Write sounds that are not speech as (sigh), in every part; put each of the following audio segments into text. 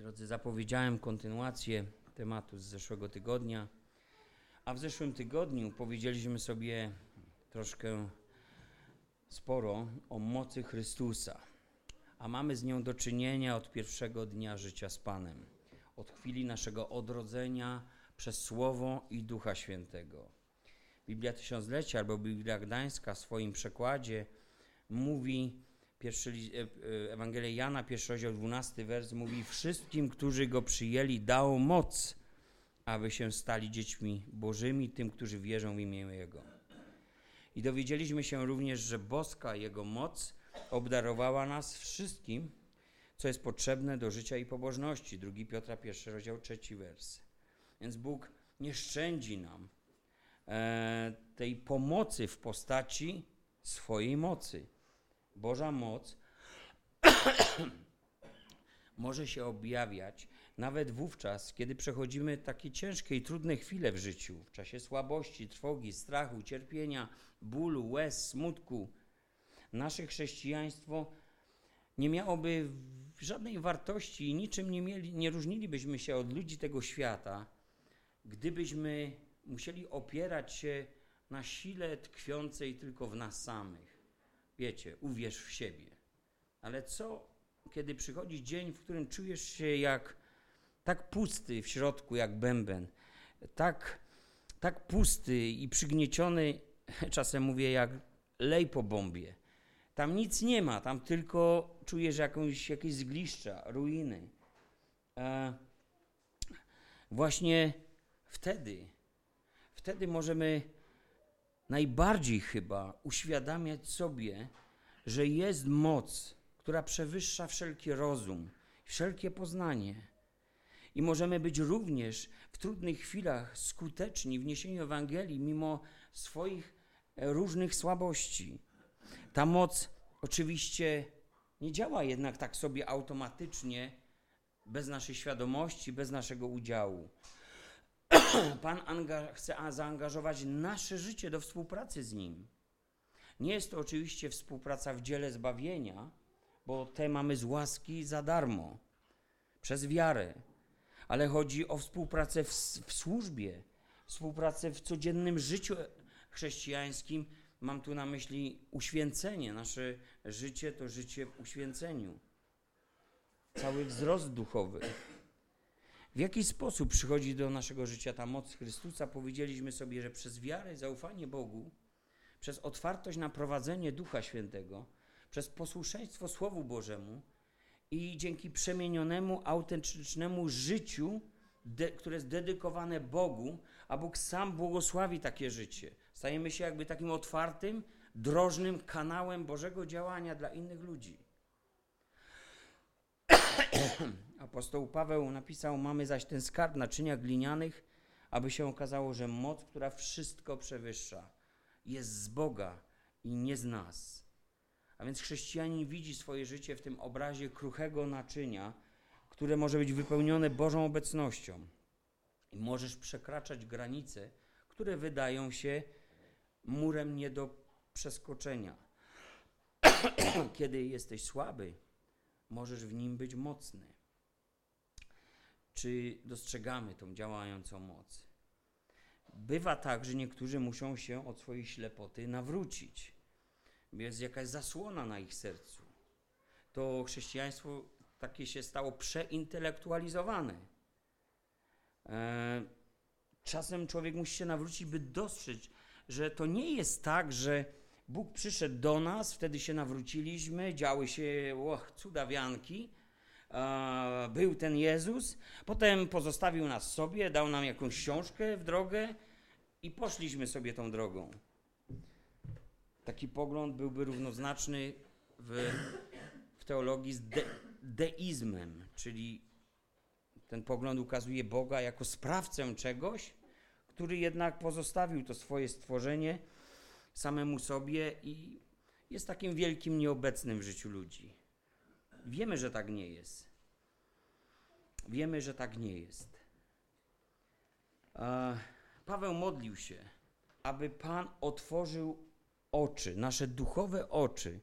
Drodzy, zapowiedziałem kontynuację tematu z zeszłego tygodnia, a w zeszłym tygodniu powiedzieliśmy sobie troszkę sporo o mocy Chrystusa, a mamy z nią do czynienia od pierwszego dnia życia z Panem, od chwili naszego odrodzenia przez Słowo i Ducha Świętego. Biblia Tysiąclecia albo Biblia Gdańska w swoim przekładzie mówi, Pierwszy, e, e, Ewangelia Jana, pierwszy rozdział, dwunasty wers mówi Wszystkim, którzy Go przyjęli, dał moc, aby się stali dziećmi bożymi, tym, którzy wierzą w imię Jego. I dowiedzieliśmy się również, że boska Jego moc obdarowała nas wszystkim, co jest potrzebne do życia i pobożności. 2 Piotra, pierwszy rozdział, trzeci wers. Więc Bóg nie szczędzi nam e, tej pomocy w postaci swojej mocy. Boża moc (coughs) może się objawiać nawet wówczas, kiedy przechodzimy takie ciężkie i trudne chwile w życiu, w czasie słabości, trwogi, strachu, cierpienia, bólu, łez, smutku. Nasze chrześcijaństwo nie miałoby żadnej wartości i niczym nie, mieli, nie różnilibyśmy się od ludzi tego świata, gdybyśmy musieli opierać się na sile tkwiącej tylko w nas samych wiecie, uwierz w siebie. Ale co, kiedy przychodzi dzień, w którym czujesz się jak tak pusty w środku, jak bęben, tak, tak pusty i przygnieciony, (laughs) czasem mówię, jak lej po bombie. Tam nic nie ma, tam tylko czujesz jakąś, jakieś zgliszcza, ruiny. E, właśnie wtedy, wtedy możemy najbardziej chyba uświadamiać sobie, że jest moc, która przewyższa wszelki rozum, wszelkie poznanie. I możemy być również w trudnych chwilach skuteczni w niesieniu Ewangelii, mimo swoich e, różnych słabości. Ta moc oczywiście nie działa jednak tak sobie automatycznie, bez naszej świadomości, bez naszego udziału. (clears throat) Pan chce zaangażować nasze życie do współpracy z Nim. Nie jest to oczywiście współpraca w dziele zbawienia, bo te mamy z łaski za darmo, przez wiarę, ale chodzi o współpracę w, w służbie, współpracę w codziennym życiu chrześcijańskim. Mam tu na myśli uświęcenie. Nasze życie to życie w uświęceniu. Cały wzrost duchowy. W jaki sposób przychodzi do naszego życia ta moc Chrystusa? Powiedzieliśmy sobie, że przez wiarę, zaufanie Bogu, przez otwartość na prowadzenie Ducha Świętego, przez posłuszeństwo Słowu Bożemu i dzięki przemienionemu, autentycznemu życiu, de, które jest dedykowane Bogu, a Bóg sam błogosławi takie życie. Stajemy się jakby takim otwartym, drożnym kanałem Bożego działania dla innych ludzi. (clears throat) Apostoł Paweł napisał: Mamy zaś ten skarb naczynia glinianych, aby się okazało, że moc, która wszystko przewyższa, jest z Boga i nie z nas. A więc chrześcijanin widzi swoje życie w tym obrazie kruchego naczynia, które może być wypełnione Bożą obecnością. I możesz przekraczać granice, które wydają się murem nie do przeskoczenia. (clears throat) Kiedy jesteś słaby, możesz w nim być mocny. Czy dostrzegamy tą działającą moc? Bywa tak, że niektórzy muszą się od swojej ślepoty nawrócić. Jest jakaś zasłona na ich sercu. To chrześcijaństwo takie się stało przeintelektualizowane. E, czasem człowiek musi się nawrócić, by dostrzec, że to nie jest tak, że Bóg przyszedł do nas, wtedy się nawróciliśmy, działy się och, cudawianki, był ten Jezus, potem pozostawił nas sobie, dał nam jakąś książkę w drogę i poszliśmy sobie tą drogą. Taki pogląd byłby równoznaczny w, w teologii z de, deizmem, czyli ten pogląd ukazuje Boga jako sprawcę czegoś, który jednak pozostawił to swoje stworzenie samemu sobie i jest takim wielkim nieobecnym w życiu ludzi. Wiemy, że tak nie jest. Wiemy, że tak nie jest. Paweł modlił się, aby Pan otworzył oczy, nasze duchowe oczy,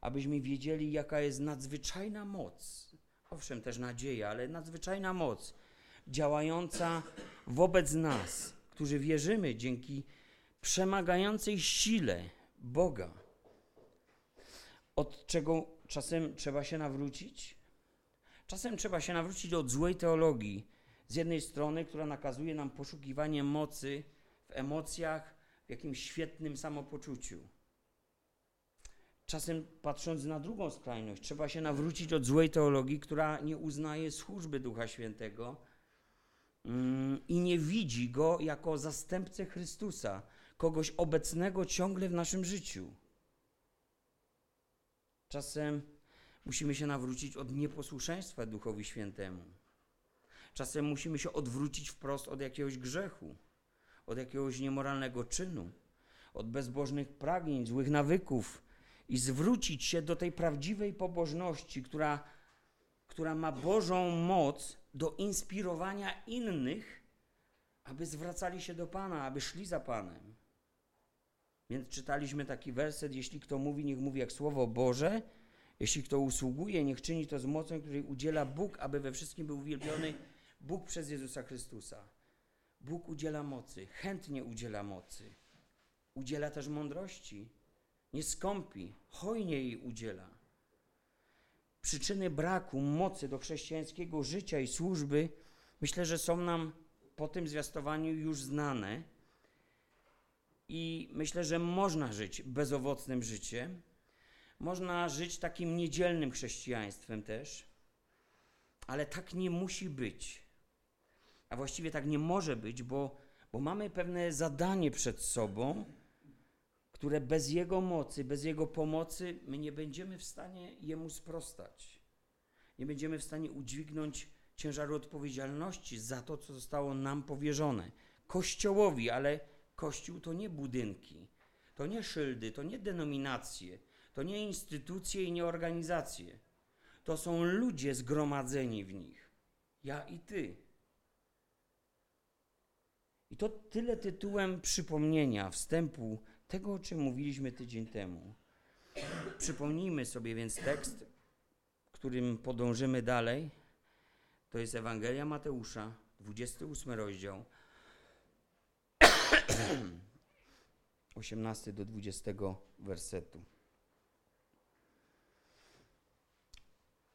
abyśmy wiedzieli, jaka jest nadzwyczajna moc, owszem, też nadzieja, ale nadzwyczajna moc działająca wobec nas, którzy wierzymy dzięki przemagającej sile Boga. Od czego czasem trzeba się nawrócić? Czasem trzeba się nawrócić od złej teologii. Z jednej strony, która nakazuje nam poszukiwanie mocy w emocjach, w jakimś świetnym samopoczuciu. Czasem patrząc na drugą skrajność, trzeba się nawrócić od złej teologii, która nie uznaje służby Ducha Świętego mm, i nie widzi go jako zastępcę Chrystusa, kogoś obecnego ciągle w naszym życiu. Czasem musimy się nawrócić od nieposłuszeństwa Duchowi Świętemu. Czasem musimy się odwrócić wprost od jakiegoś grzechu, od jakiegoś niemoralnego czynu, od bezbożnych pragnień, złych nawyków i zwrócić się do tej prawdziwej pobożności, która, która ma Bożą moc do inspirowania innych, aby zwracali się do Pana, aby szli za Panem. Więc czytaliśmy taki werset: Jeśli kto mówi, niech mówi jak słowo Boże. Jeśli kto usługuje, niech czyni to z mocą, której udziela Bóg, aby we wszystkim był uwielbiony Bóg przez Jezusa Chrystusa. Bóg udziela mocy, chętnie udziela mocy. Udziela też mądrości. Nie skąpi, hojnie jej udziela. Przyczyny braku mocy do chrześcijańskiego życia i służby myślę, że są nam po tym zwiastowaniu już znane. I myślę, że można żyć bezowocnym życiem. Można żyć takim niedzielnym chrześcijaństwem też. Ale tak nie musi być. A właściwie tak nie może być, bo, bo mamy pewne zadanie przed sobą, które bez Jego mocy, bez Jego pomocy my nie będziemy w stanie Jemu sprostać. Nie będziemy w stanie udźwignąć ciężaru odpowiedzialności za to, co zostało nam powierzone. Kościołowi, ale Kościół to nie budynki, to nie szyldy, to nie denominacje, to nie instytucje i nie organizacje. To są ludzie zgromadzeni w nich. Ja i ty. I to tyle tytułem przypomnienia, wstępu tego, o czym mówiliśmy tydzień temu. Przypomnijmy sobie więc tekst, którym podążymy dalej. To jest Ewangelia Mateusza, 28 rozdział, 18 do 20 wersetu.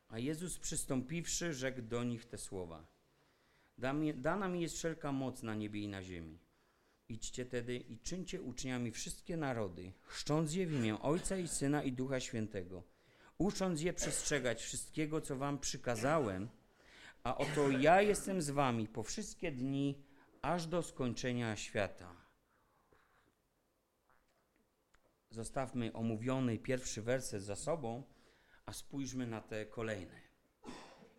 A Jezus przystąpiwszy, rzekł do nich te słowa. Dana mi jest wszelka moc na niebie i na ziemi. Idźcie tedy i czyńcie uczniami wszystkie narody, chrzcząc je w imię Ojca i Syna i Ducha Świętego, ucząc je przestrzegać wszystkiego, co wam przykazałem, a oto ja jestem z wami po wszystkie dni, aż do skończenia świata. Zostawmy omówiony pierwszy werset za sobą, a spójrzmy na te kolejne.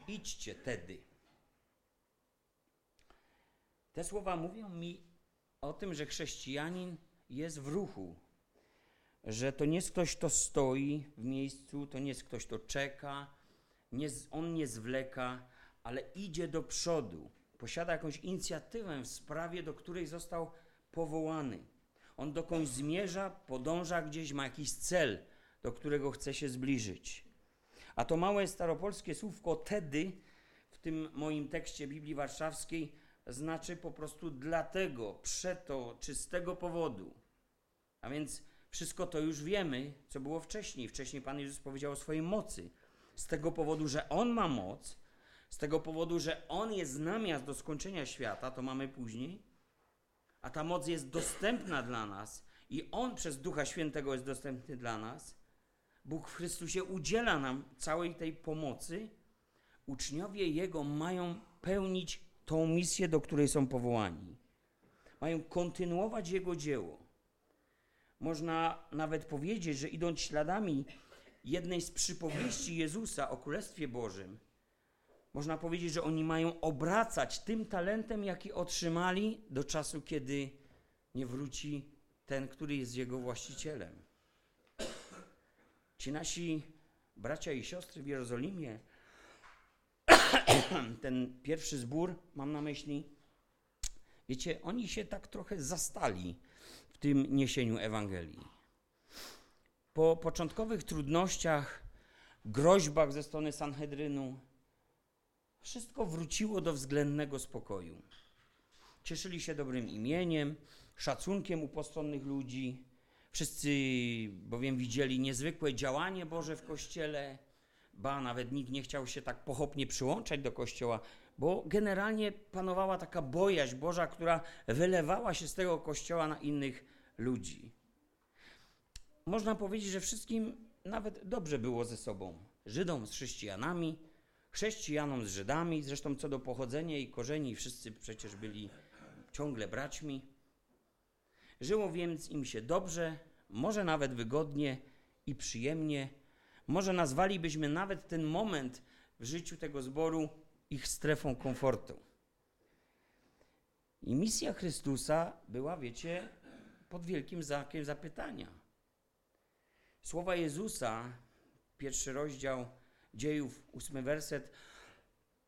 Idźcie tedy. Te słowa mówią mi o tym, że chrześcijanin jest w ruchu, że to nie jest ktoś, kto stoi w miejscu, to nie jest ktoś, kto czeka, nie, on nie zwleka, ale idzie do przodu, posiada jakąś inicjatywę w sprawie, do której został powołany. On dokądś zmierza, podąża gdzieś, ma jakiś cel, do którego chce się zbliżyć. A to małe staropolskie słówko tedy w tym moim tekście Biblii Warszawskiej znaczy po prostu dlatego, przeto czy z tego powodu. A więc wszystko to już wiemy, co było wcześniej. Wcześniej Pan Jezus powiedział o swojej mocy. Z tego powodu, że On ma moc, z tego powodu, że On jest namiast do skończenia świata, to mamy później, a ta moc jest dostępna dla nas i On przez Ducha Świętego jest dostępny dla nas, Bóg w Chrystusie udziela nam całej tej pomocy, uczniowie Jego mają pełnić tą misję, do której są powołani. Mają kontynuować Jego dzieło. Można nawet powiedzieć, że idąc śladami jednej z przypowieści Jezusa o Królestwie Bożym, można powiedzieć, że oni mają obracać tym talentem, jaki otrzymali do czasu, kiedy nie wróci ten, który jest jego właścicielem. Ci nasi bracia i siostry w Jerozolimie, (coughs) ten pierwszy zbór, mam na myśli, wiecie, oni się tak trochę zastali w tym niesieniu Ewangelii. Po początkowych trudnościach, groźbach ze strony Sanhedrynu, wszystko wróciło do względnego spokoju. Cieszyli się dobrym imieniem, szacunkiem u postronnych ludzi. Wszyscy bowiem widzieli niezwykłe działanie Boże w kościele. Ba, nawet nikt nie chciał się tak pochopnie przyłączać do kościoła, bo generalnie panowała taka bojaźń Boża, która wylewała się z tego kościoła na innych ludzi. Można powiedzieć, że wszystkim nawet dobrze było ze sobą. Żydom z chrześcijanami, chrześcijanom z Żydami, zresztą co do pochodzenia i korzeni, wszyscy przecież byli ciągle braćmi. Żyło więc im się dobrze, może nawet wygodnie i przyjemnie. Może nazwalibyśmy nawet ten moment w życiu tego zboru ich strefą komfortu. I misja Chrystusa była, wiecie, pod wielkim znakiem zapytania. Słowa Jezusa, pierwszy rozdział dziejów, ósmy werset.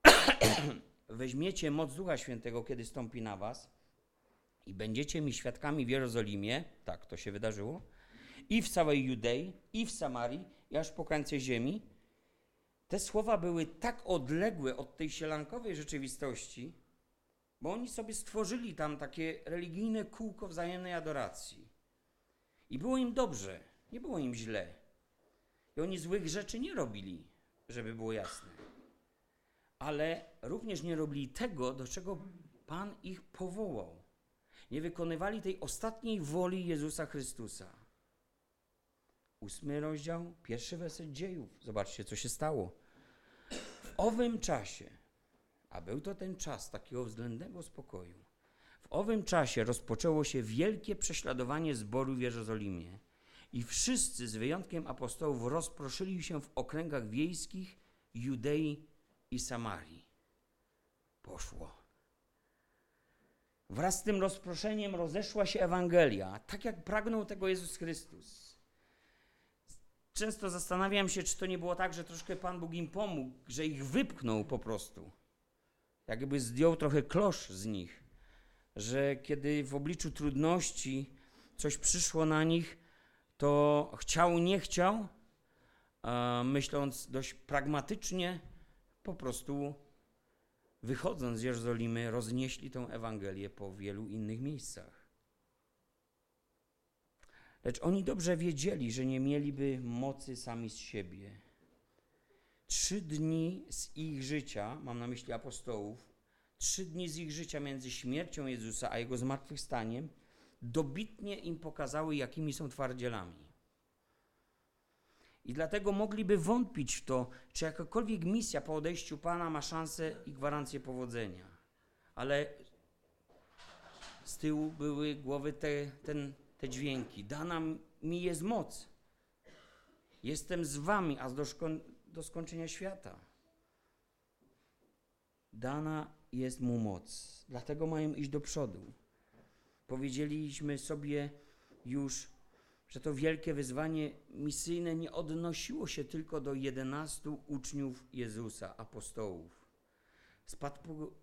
(clears throat) Weźmiecie moc Ducha Świętego, kiedy stąpi na was i będziecie mi świadkami w Jerozolimie, tak to się wydarzyło, i w całej Judei, i w Samarii, i aż po krańce ziemi. Te słowa były tak odległe od tej sielankowej rzeczywistości, bo oni sobie stworzyli tam takie religijne kółko wzajemnej adoracji. I było im dobrze, nie było im źle. I oni złych rzeczy nie robili, żeby było jasne. Ale również nie robili tego, do czego Pan ich powołał. Nie wykonywali tej ostatniej woli Jezusa Chrystusa. Ósmy rozdział, pierwszy werset dziejów. Zobaczcie, co się stało. W owym czasie, a był to ten czas takiego względnego spokoju, w owym czasie rozpoczęło się wielkie prześladowanie zboru w Jerozolimie i wszyscy, z wyjątkiem apostołów, rozproszyli się w okręgach wiejskich Judei i Samarii. Poszło. Wraz z tym rozproszeniem rozeszła się Ewangelia, tak jak pragnął tego Jezus Chrystus. Często zastanawiam się, czy to nie było tak, że troszkę Pan Bóg im pomógł, że ich wypchnął po prostu. Jakby zdjął trochę klosz z nich, że kiedy w obliczu trudności coś przyszło na nich, to chciał, nie chciał, myśląc dość pragmatycznie, po prostu wychodząc z Jerozolimy, roznieśli tę Ewangelię po wielu innych miejscach. Lecz oni dobrze wiedzieli, że nie mieliby mocy sami z siebie. Trzy dni z ich życia, mam na myśli apostołów, trzy dni z ich życia między śmiercią Jezusa a jego zmartwychwstaniem dobitnie im pokazały, jakimi są twardzielami. I dlatego mogliby wątpić w to, czy jakakolwiek misja po odejściu Pana ma szansę i gwarancję powodzenia. Ale z tyłu były głowy te, ten, te dźwięki. Dana mi jest moc. Jestem z wami, aż do, do skończenia świata. Dana jest mu moc. Dlatego mają iść do przodu. Powiedzieliśmy sobie już że to wielkie wyzwanie misyjne nie odnosiło się tylko do jedenastu uczniów Jezusa, apostołów.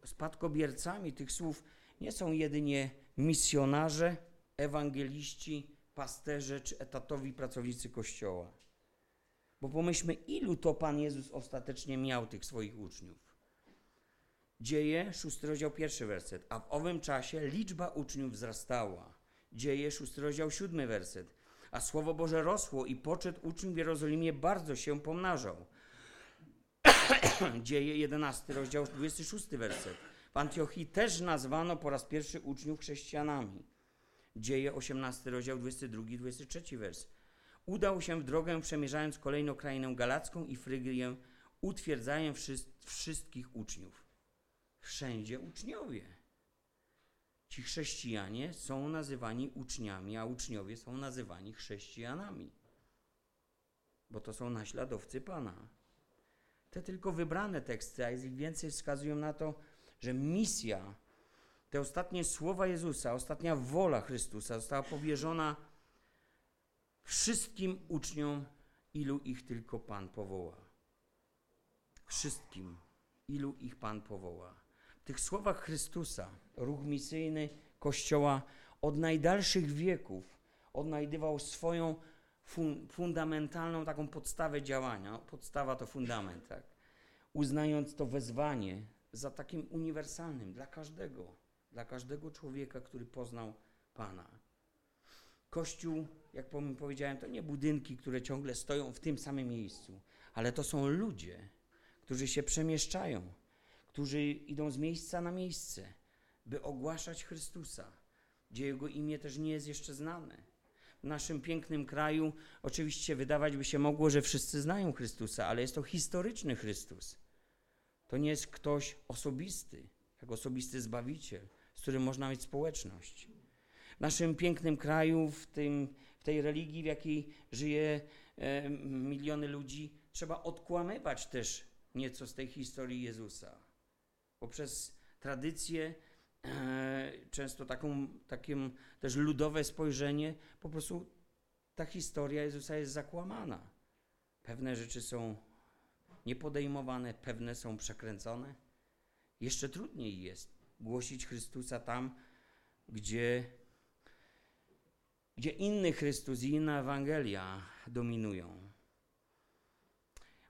spadkobiercami tych słów nie są jedynie misjonarze, ewangeliści, pasterze czy etatowi pracownicy Kościoła. Bo pomyślmy, ilu to Pan Jezus ostatecznie miał tych swoich uczniów. Dzieje, szósty rozdział, pierwszy werset. A w owym czasie liczba uczniów wzrastała. Dzieje, szósty rozdział, siódmy werset a Słowo Boże rosło i poczet uczniów w Jerozolimie bardzo się pomnażał. (coughs) Dzieje 11, rozdział 26 werset. W Antiochii też nazwano po raz pierwszy uczniów chrześcijanami. Dzieje 18, rozdział 22, 23 wers. Udał się w drogę, przemierzając kolejną krainę galacką i Frygrię, utwierdzając wszystkich uczniów. Wszędzie uczniowie. Ci chrześcijanie są nazywani uczniami, a uczniowie są nazywani chrześcijanami, bo to są naśladowcy Pana. Te tylko wybrane teksty, a jest ich więcej, wskazują na to, że misja, te ostatnie słowa Jezusa, ostatnia wola Chrystusa została powierzona wszystkim uczniom, ilu ich tylko Pan powoła. Wszystkim, ilu ich Pan powoła tych słowach Chrystusa ruch misyjny Kościoła od najdalszych wieków odnajdywał swoją fun fundamentalną taką podstawę działania. Podstawa to fundament, tak? uznając to wezwanie za takim uniwersalnym dla każdego, dla każdego człowieka, który poznał Pana. Kościół, jak powiedziałem, to nie budynki, które ciągle stoją w tym samym miejscu, ale to są ludzie, którzy się przemieszczają, którzy idą z miejsca na miejsce, by ogłaszać Chrystusa, gdzie Jego imię też nie jest jeszcze znane. W naszym pięknym kraju oczywiście wydawać by się mogło, że wszyscy znają Chrystusa, ale jest to historyczny Chrystus. To nie jest ktoś osobisty, jak osobisty Zbawiciel, z którym można mieć społeczność. W naszym pięknym kraju, w, tym, w tej religii, w jakiej żyje e, miliony ludzi, trzeba odkłamywać też nieco z tej historii Jezusa. Poprzez tradycję, e, często taką, takim też ludowe spojrzenie, po prostu ta historia Jezusa jest zakłamana. Pewne rzeczy są niepodejmowane, pewne są przekręcone. Jeszcze trudniej jest głosić Chrystusa tam, gdzie, gdzie inny Chrystus i inna Ewangelia dominują.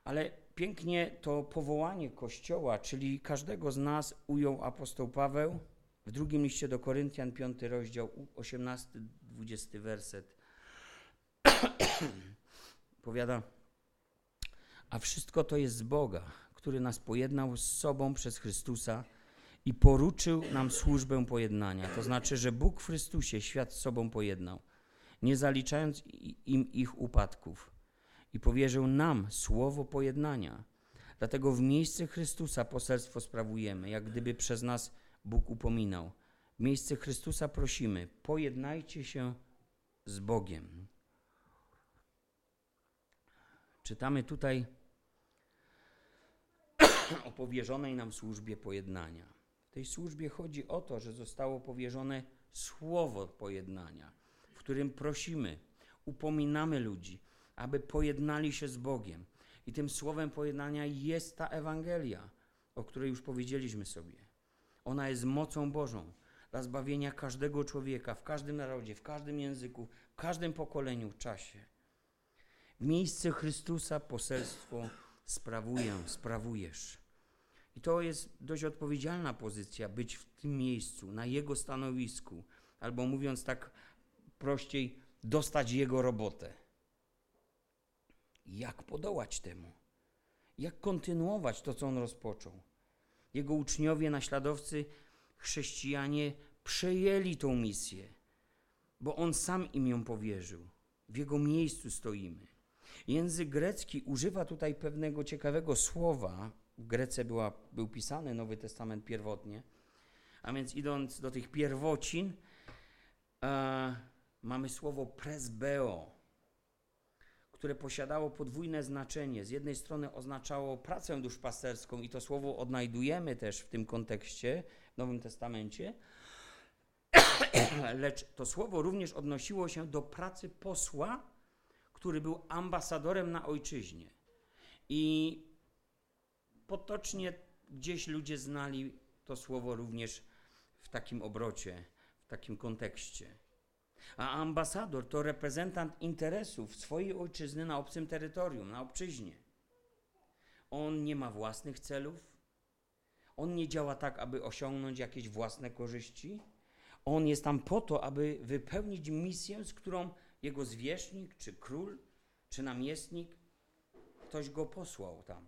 Ale pięknie to powołanie Kościoła, czyli każdego z nas ujął apostoł Paweł w drugim liście do Koryntian, 5 rozdział, 18-20 werset. (coughs) Powiada, a wszystko to jest z Boga, który nas pojednał z sobą przez Chrystusa i poruczył nam służbę pojednania. To znaczy, że Bóg w Chrystusie świat z sobą pojednał, nie zaliczając im ich upadków i powierzył nam słowo pojednania. Dlatego w miejsce Chrystusa poselstwo sprawujemy, jak gdyby przez nas Bóg upominał. W miejsce Chrystusa prosimy, pojednajcie się z Bogiem. Czytamy tutaj (clears throat) o powierzonej nam służbie pojednania. W tej służbie chodzi o to, że zostało powierzone słowo pojednania, w którym prosimy, upominamy ludzi, aby pojednali się z Bogiem. I tym słowem pojednania jest ta Ewangelia, o której już powiedzieliśmy sobie. Ona jest mocą Bożą dla zbawienia każdego człowieka, w każdym narodzie, w każdym języku, w każdym pokoleniu, czasie. W miejsce Chrystusa poselstwo sprawuję, sprawujesz. I to jest dość odpowiedzialna pozycja, być w tym miejscu, na Jego stanowisku, albo mówiąc tak prościej, dostać Jego robotę. Jak podołać temu? Jak kontynuować to, co On rozpoczął? Jego uczniowie, naśladowcy, chrześcijanie przejęli tą misję, bo On sam im ją powierzył. W Jego miejscu stoimy. Język grecki używa tutaj pewnego ciekawego słowa. W Grece była, był pisany Nowy Testament pierwotnie. A więc idąc do tych pierwocin, e, mamy słowo presbeo, które posiadało podwójne znaczenie. Z jednej strony oznaczało pracę duszpasterską i to słowo odnajdujemy też w tym kontekście w Nowym Testamencie, (coughs) lecz to słowo również odnosiło się do pracy posła, który był ambasadorem na ojczyźnie. I potocznie gdzieś ludzie znali to słowo również w takim obrocie, w takim kontekście. A ambasador to reprezentant interesów swojej ojczyzny na obcym terytorium, na obczyźnie. On nie ma własnych celów. On nie działa tak, aby osiągnąć jakieś własne korzyści. On jest tam po to, aby wypełnić misję, z którą jego zwierzchnik, czy król, czy namiestnik, ktoś go posłał tam.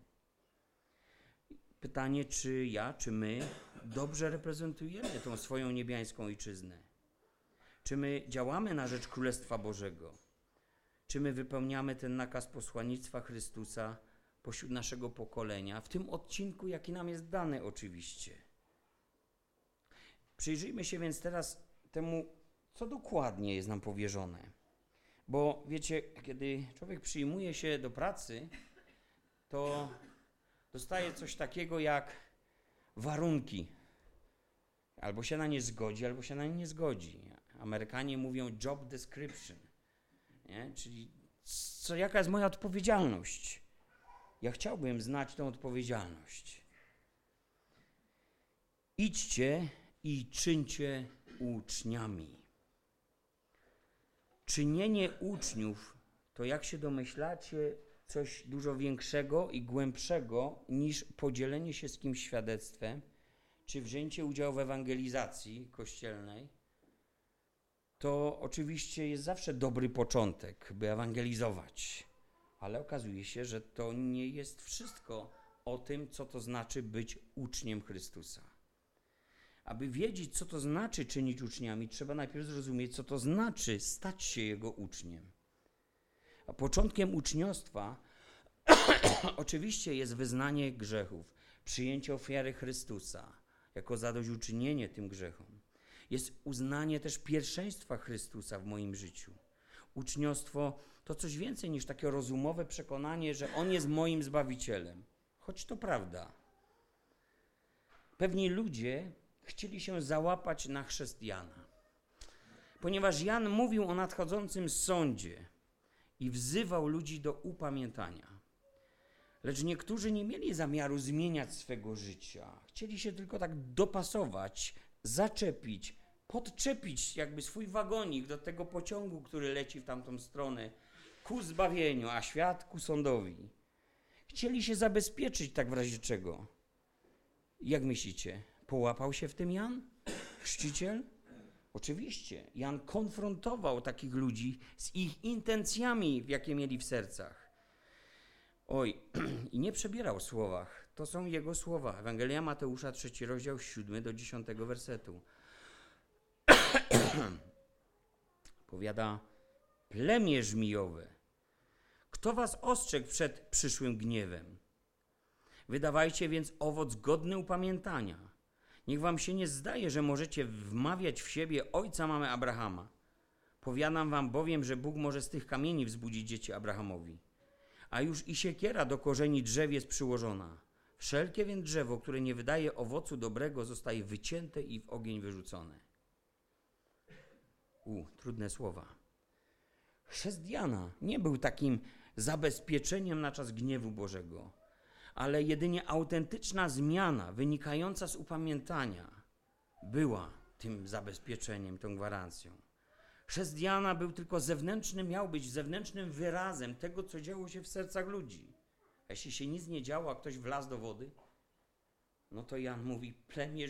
Pytanie, czy ja, czy my dobrze reprezentujemy tą swoją niebiańską ojczyznę? Czy my działamy na rzecz Królestwa Bożego? Czy my wypełniamy ten nakaz posłannictwa Chrystusa pośród naszego pokolenia, w tym odcinku, jaki nam jest dany oczywiście? Przyjrzyjmy się więc teraz temu, co dokładnie jest nam powierzone. Bo wiecie, kiedy człowiek przyjmuje się do pracy, to dostaje coś takiego jak warunki. Albo się na nie zgodzi, albo się na nie nie zgodzi. Amerykanie mówią job description, nie? czyli co, jaka jest moja odpowiedzialność. Ja chciałbym znać tę odpowiedzialność. Idźcie i czyńcie uczniami. Czynienie uczniów to, jak się domyślacie, coś dużo większego i głębszego niż podzielenie się z kimś świadectwem, czy wzięcie udziału w ewangelizacji kościelnej. To oczywiście jest zawsze dobry początek, by ewangelizować, ale okazuje się, że to nie jest wszystko o tym, co to znaczy być uczniem Chrystusa. Aby wiedzieć, co to znaczy czynić uczniami, trzeba najpierw zrozumieć, co to znaczy stać się Jego uczniem. A początkiem uczniostwa (coughs) oczywiście jest wyznanie grzechów, przyjęcie ofiary Chrystusa jako zadośćuczynienie tym grzechom. Jest uznanie też pierwszeństwa Chrystusa w moim życiu. Uczniostwo to coś więcej niż takie rozumowe przekonanie, że On jest moim Zbawicielem. Choć to prawda. Pewni ludzie chcieli się załapać na chrześcijana. Ponieważ Jan mówił o nadchodzącym sądzie i wzywał ludzi do upamiętania. Lecz niektórzy nie mieli zamiaru zmieniać swego życia. Chcieli się tylko tak dopasować, zaczepić, podczepić jakby swój wagonik do tego pociągu, który leci w tamtą stronę, ku zbawieniu, a świat ku sądowi. Chcieli się zabezpieczyć tak w razie czego. Jak myślicie? Połapał się w tym Jan? Chrzciciel? Oczywiście. Jan konfrontował takich ludzi z ich intencjami, jakie mieli w sercach. Oj, (clears throat) i nie przebierał słowach. To są jego słowa. Ewangelia Mateusza, trzeci rozdział, 7 do 10 wersetu. (coughs) Powiada, plemię żmijowe, kto was ostrzegł przed przyszłym gniewem? Wydawajcie więc owoc godny upamiętania. Niech wam się nie zdaje, że możecie wmawiać w siebie ojca mamy Abrahama. Powiadam wam bowiem, że Bóg może z tych kamieni wzbudzić dzieci Abrahamowi. A już i siekiera do korzeni drzew jest przyłożona. Wszelkie więc drzewo, które nie wydaje owocu dobrego, zostaje wycięte i w ogień wyrzucone. U, trudne słowa. Chrzest Jana nie był takim zabezpieczeniem na czas gniewu Bożego, ale jedynie autentyczna zmiana wynikająca z upamiętania była tym zabezpieczeniem, tą gwarancją. Chrzest Jana był tylko zewnętrznym, miał być zewnętrznym wyrazem tego, co działo się w sercach ludzi. A jeśli się nic nie działo, a ktoś wlazł do wody, no to Jan mówi, plemię.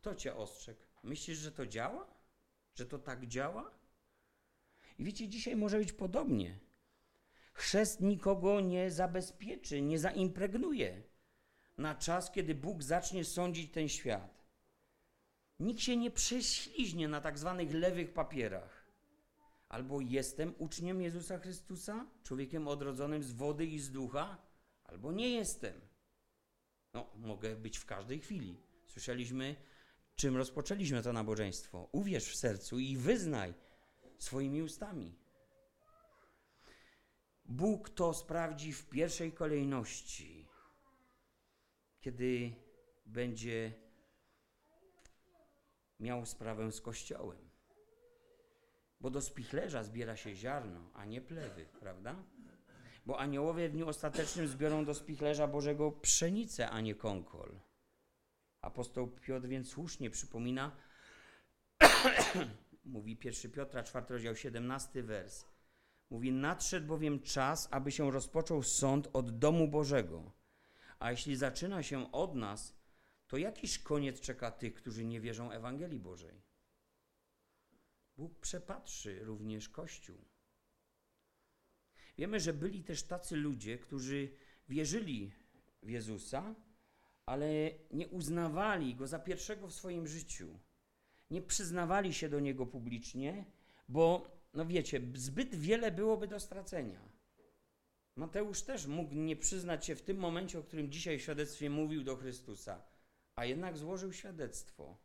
Kto cię ostrzegł? Myślisz, że to działa? Że to tak działa? I wiecie, dzisiaj może być podobnie. Chrzest nikogo nie zabezpieczy, nie zaimpregnuje na czas, kiedy Bóg zacznie sądzić ten świat. Nikt się nie prześliźnie na tak zwanych lewych papierach. Albo jestem uczniem Jezusa Chrystusa, człowiekiem odrodzonym z wody i z ducha, albo nie jestem. No, mogę być w każdej chwili. Słyszeliśmy, czym rozpoczęliśmy to nabożeństwo. Uwierz w sercu i wyznaj swoimi ustami. Bóg to sprawdzi w pierwszej kolejności, kiedy będzie miał sprawę z Kościołem. Bo do spichlerza zbiera się ziarno, a nie plewy, prawda? Bo aniołowie w dniu ostatecznym zbiorą do spichlerza Bożego pszenicę, a nie konkol. Apostoł Piotr więc słusznie przypomina, (coughs) mówi 1 Piotra, 4 rozdział, 17 wers. Mówi, nadszedł bowiem czas, aby się rozpoczął sąd od domu Bożego. A jeśli zaczyna się od nas, to jakiż koniec czeka tych, którzy nie wierzą Ewangelii Bożej? Bóg przepatrzy również Kościół. Wiemy, że byli też tacy ludzie, którzy wierzyli w Jezusa, ale nie uznawali Go za pierwszego w swoim życiu. Nie przyznawali się do Niego publicznie, bo, no wiecie, zbyt wiele byłoby do stracenia. Mateusz też mógł nie przyznać się w tym momencie, o którym dzisiaj w świadectwie mówił do Chrystusa, a jednak złożył świadectwo.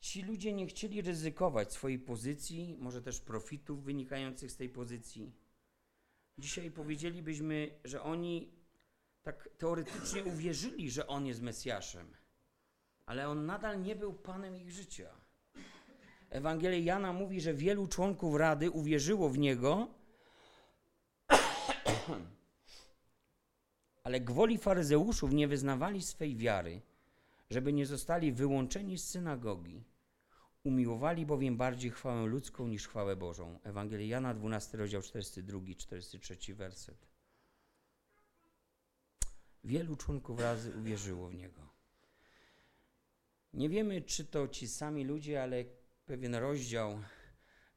Ci ludzie nie chcieli ryzykować swojej pozycji, może też profitów wynikających z tej pozycji. Dzisiaj powiedzielibyśmy, że oni tak teoretycznie uwierzyli, że on jest Mesjaszem, ale on nadal nie był panem ich życia. Ewangelia Jana mówi, że wielu członków rady uwierzyło w niego, (clears throat) ale gwoli faryzeuszów nie wyznawali swej wiary, żeby nie zostali wyłączeni z synagogi. Umiłowali bowiem bardziej chwałę ludzką niż chwałę Bożą. Ewangelia Jana, 12 rozdział, 42, 43 werset. Wielu członków razy uwierzyło w Niego. Nie wiemy, czy to ci sami ludzie, ale pewien rozdział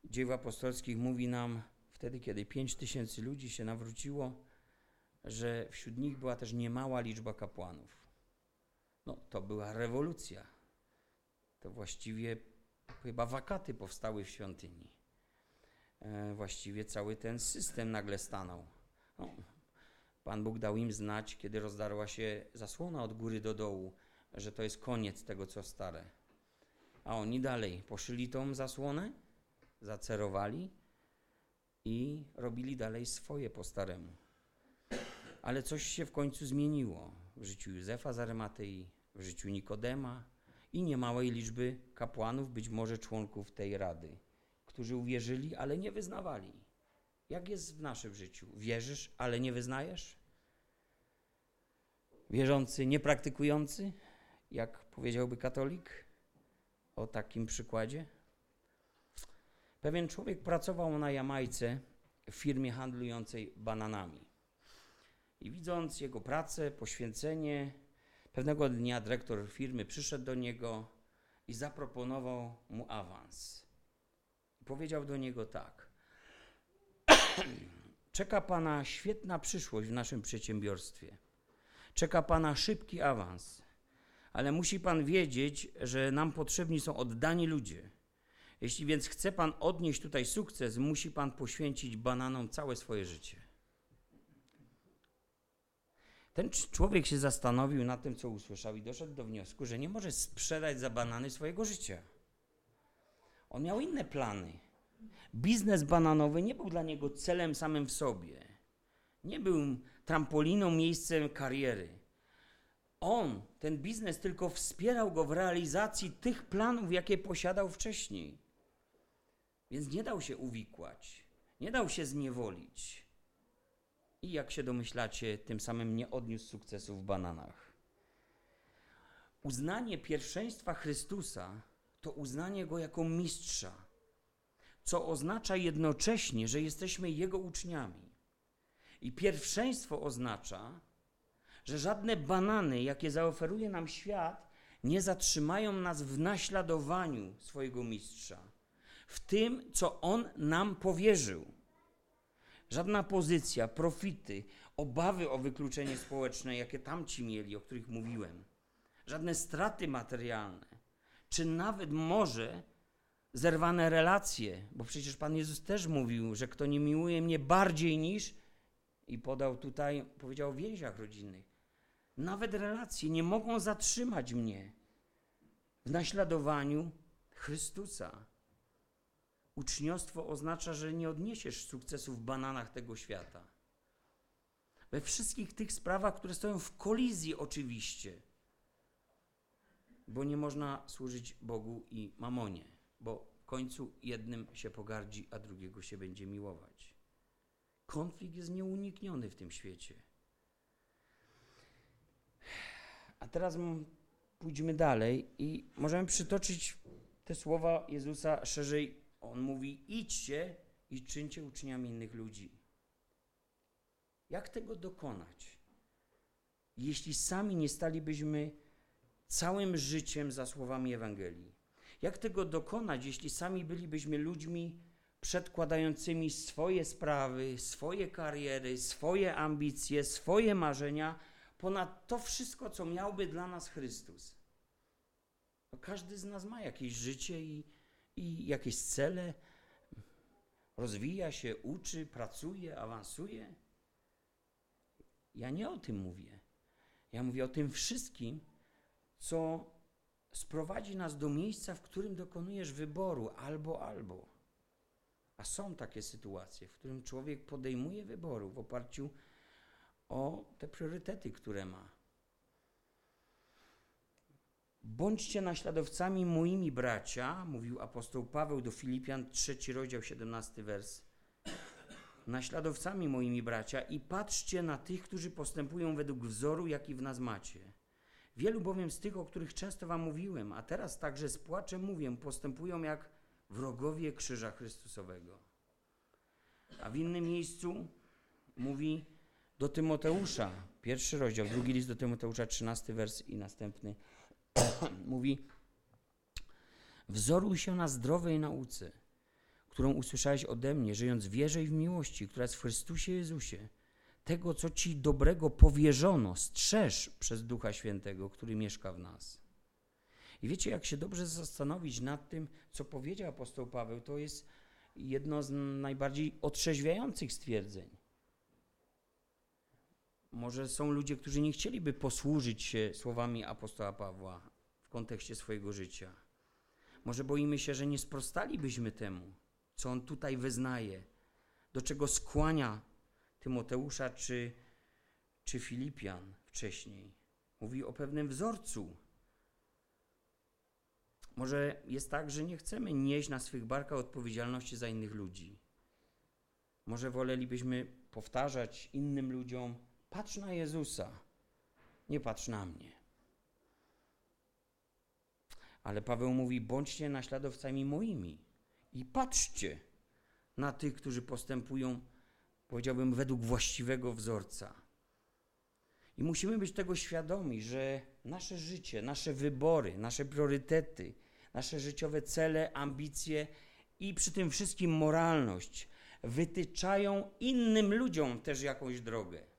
dzieł apostolskich mówi nam, wtedy, kiedy pięć tysięcy ludzi się nawróciło, że wśród nich była też niemała liczba kapłanów. No, to była rewolucja. To właściwie chyba wakaty powstały w świątyni. E, właściwie cały ten system nagle stanął. No, Pan Bóg dał im znać, kiedy rozdarła się zasłona od góry do dołu, że to jest koniec tego, co stare. A oni dalej poszyli tą zasłonę, zacerowali i robili dalej swoje po staremu. Ale coś się w końcu zmieniło w życiu Józefa z Arymatei, w życiu Nikodema i niemałej liczby kapłanów, być może członków tej rady, którzy uwierzyli, ale nie wyznawali. Jak jest w naszym życiu? Wierzysz, ale nie wyznajesz? Wierzący, niepraktykujący, jak powiedziałby katolik o takim przykładzie? Pewien człowiek pracował na Jamajce w firmie handlującej bananami. I widząc jego pracę, poświęcenie, pewnego dnia dyrektor firmy przyszedł do niego i zaproponował mu awans. Powiedział do niego tak: (clears throat) Czeka pana świetna przyszłość w naszym przedsiębiorstwie. Czeka pana szybki awans, ale musi pan wiedzieć, że nam potrzebni są oddani ludzie. Jeśli więc chce pan odnieść tutaj sukces, musi pan poświęcić bananom całe swoje życie. Ten człowiek się zastanowił nad tym, co usłyszał, i doszedł do wniosku, że nie może sprzedać za banany swojego życia. On miał inne plany. Biznes bananowy nie był dla niego celem samym w sobie. Nie był trampoliną, miejscem kariery. On, ten biznes, tylko wspierał go w realizacji tych planów, jakie posiadał wcześniej. Więc nie dał się uwikłać, nie dał się zniewolić. I jak się domyślacie, tym samym nie odniósł sukcesu w bananach. Uznanie pierwszeństwa Chrystusa to uznanie go jako mistrza, co oznacza jednocześnie, że jesteśmy jego uczniami. I pierwszeństwo oznacza, że żadne banany, jakie zaoferuje nam świat, nie zatrzymają nas w naśladowaniu swojego mistrza, w tym, co on nam powierzył. Żadna pozycja, profity, obawy o wykluczenie społeczne, jakie tamci mieli, o których mówiłem, żadne straty materialne, czy nawet może zerwane relacje, bo przecież Pan Jezus też mówił, że kto nie miłuje mnie bardziej niż, i podał tutaj, powiedział o więziach rodzinnych, nawet relacje nie mogą zatrzymać mnie w naśladowaniu Chrystusa. Uczniostwo oznacza, że nie odniesiesz sukcesu w bananach tego świata. We wszystkich tych sprawach, które stoją w kolizji, oczywiście, bo nie można służyć Bogu i mamonie, bo w końcu jednym się pogardzi, a drugiego się będzie miłować. Konflikt jest nieunikniony w tym świecie. A teraz pójdźmy dalej i możemy przytoczyć te słowa Jezusa szerzej on mówi: idźcie i czyńcie uczniami innych ludzi. Jak tego dokonać? Jeśli sami nie stalibyśmy całym życiem za słowami Ewangelii. Jak tego dokonać, jeśli sami bylibyśmy ludźmi przedkładającymi swoje sprawy, swoje kariery, swoje ambicje, swoje marzenia ponad to wszystko, co miałby dla nas Chrystus? No każdy z nas ma jakieś życie i i jakieś cele, rozwija się, uczy, pracuje, awansuje. Ja nie o tym mówię. Ja mówię o tym wszystkim, co sprowadzi nas do miejsca, w którym dokonujesz wyboru albo, albo. A są takie sytuacje, w którym człowiek podejmuje wyboru w oparciu o te priorytety, które ma. Bądźcie naśladowcami moimi bracia, mówił apostoł Paweł do Filipian, trzeci rozdział, 17 wers. Naśladowcami moimi bracia i patrzcie na tych, którzy postępują według wzoru, jaki w nas macie. Wielu bowiem z tych, o których często wam mówiłem, a teraz także z płaczem mówię, postępują jak wrogowie krzyża Chrystusowego. A w innym miejscu mówi do Tymoteusza, pierwszy rozdział, drugi list do Tymoteusza, trzynasty wers i następny, (coughs) mówi Wzoruj się na zdrowej nauce, którą usłyszałeś ode mnie, żyjąc w wierze i w miłości, która jest w Chrystusie Jezusie. Tego, co ci dobrego powierzono, strzeż przez Ducha Świętego, który mieszka w nas. I wiecie, jak się dobrze zastanowić nad tym, co powiedział apostoł Paweł, to jest jedno z najbardziej otrzeźwiających stwierdzeń. Może są ludzie, którzy nie chcieliby posłużyć się słowami apostoła Pawła w kontekście swojego życia. Może boimy się, że nie sprostalibyśmy temu, co on tutaj wyznaje, do czego skłania Tymoteusza czy, czy Filipian wcześniej. Mówi o pewnym wzorcu. Może jest tak, że nie chcemy nieść na swych barkach odpowiedzialności za innych ludzi. Może wolelibyśmy powtarzać innym ludziom: patrz na Jezusa, nie patrz na mnie. Ale Paweł mówi: bądźcie naśladowcami moimi i patrzcie na tych, którzy postępują, powiedziałbym, według właściwego wzorca. I musimy być tego świadomi, że nasze życie, nasze wybory, nasze priorytety, nasze życiowe cele, ambicje i przy tym wszystkim moralność wytyczają innym ludziom też jakąś drogę.